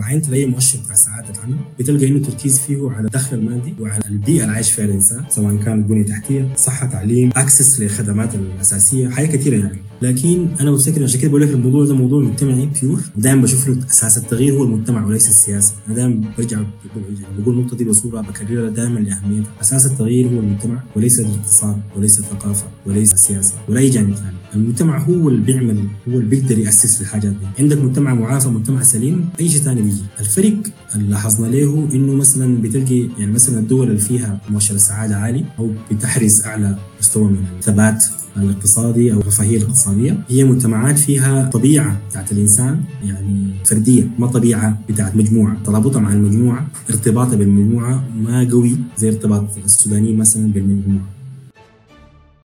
وعينت لاي مؤشر بتاع السعاده العامه بتلقى انه التركيز فيه على الدخل المادي وعلى البيئة اللي عايش فيها الإنسان سواء كان بنية تحتية صحة تعليم access للخدمات الأساسية حاجات كثيره يعني. لكن أنا متذكر عشان كده بقول لك الموضوع ده موضوع مجتمعي pure ودائما بشوف له أساس التغيير هو المجتمع وليس السياسة. أنا دائما برجع بقول النقطة دي بصورة بكررها دائما لأهميتها. أساس التغيير هو المجتمع وليس الاقتصاد وليس الثقافة وليس السياسة ولا أي جانب ثاني. المجتمع هو اللي بيعمل هو اللي بيقدر يأسس في الحاجات دي. عندك مجتمع معافى مجتمع سليم أي شيء ثاني بيجي. الفرق اللي لاحظنا له إنه مثلا بتلقي يعني مثلا الدول اللي فيها مؤشر السعاده عالي أو بتحرز أعلى مستوى من الثبات الاقتصادي أو الرفاهية الاقتصادية هي مجتمعات فيها طبيعة بتاعت الإنسان يعني فردية ما طبيعة بتاعت مجموعة. ترابطها مع المجموعة ارتباطها بالمجموعة ما قوي زي ارتباط السودانيين مثلا بالمجموعة.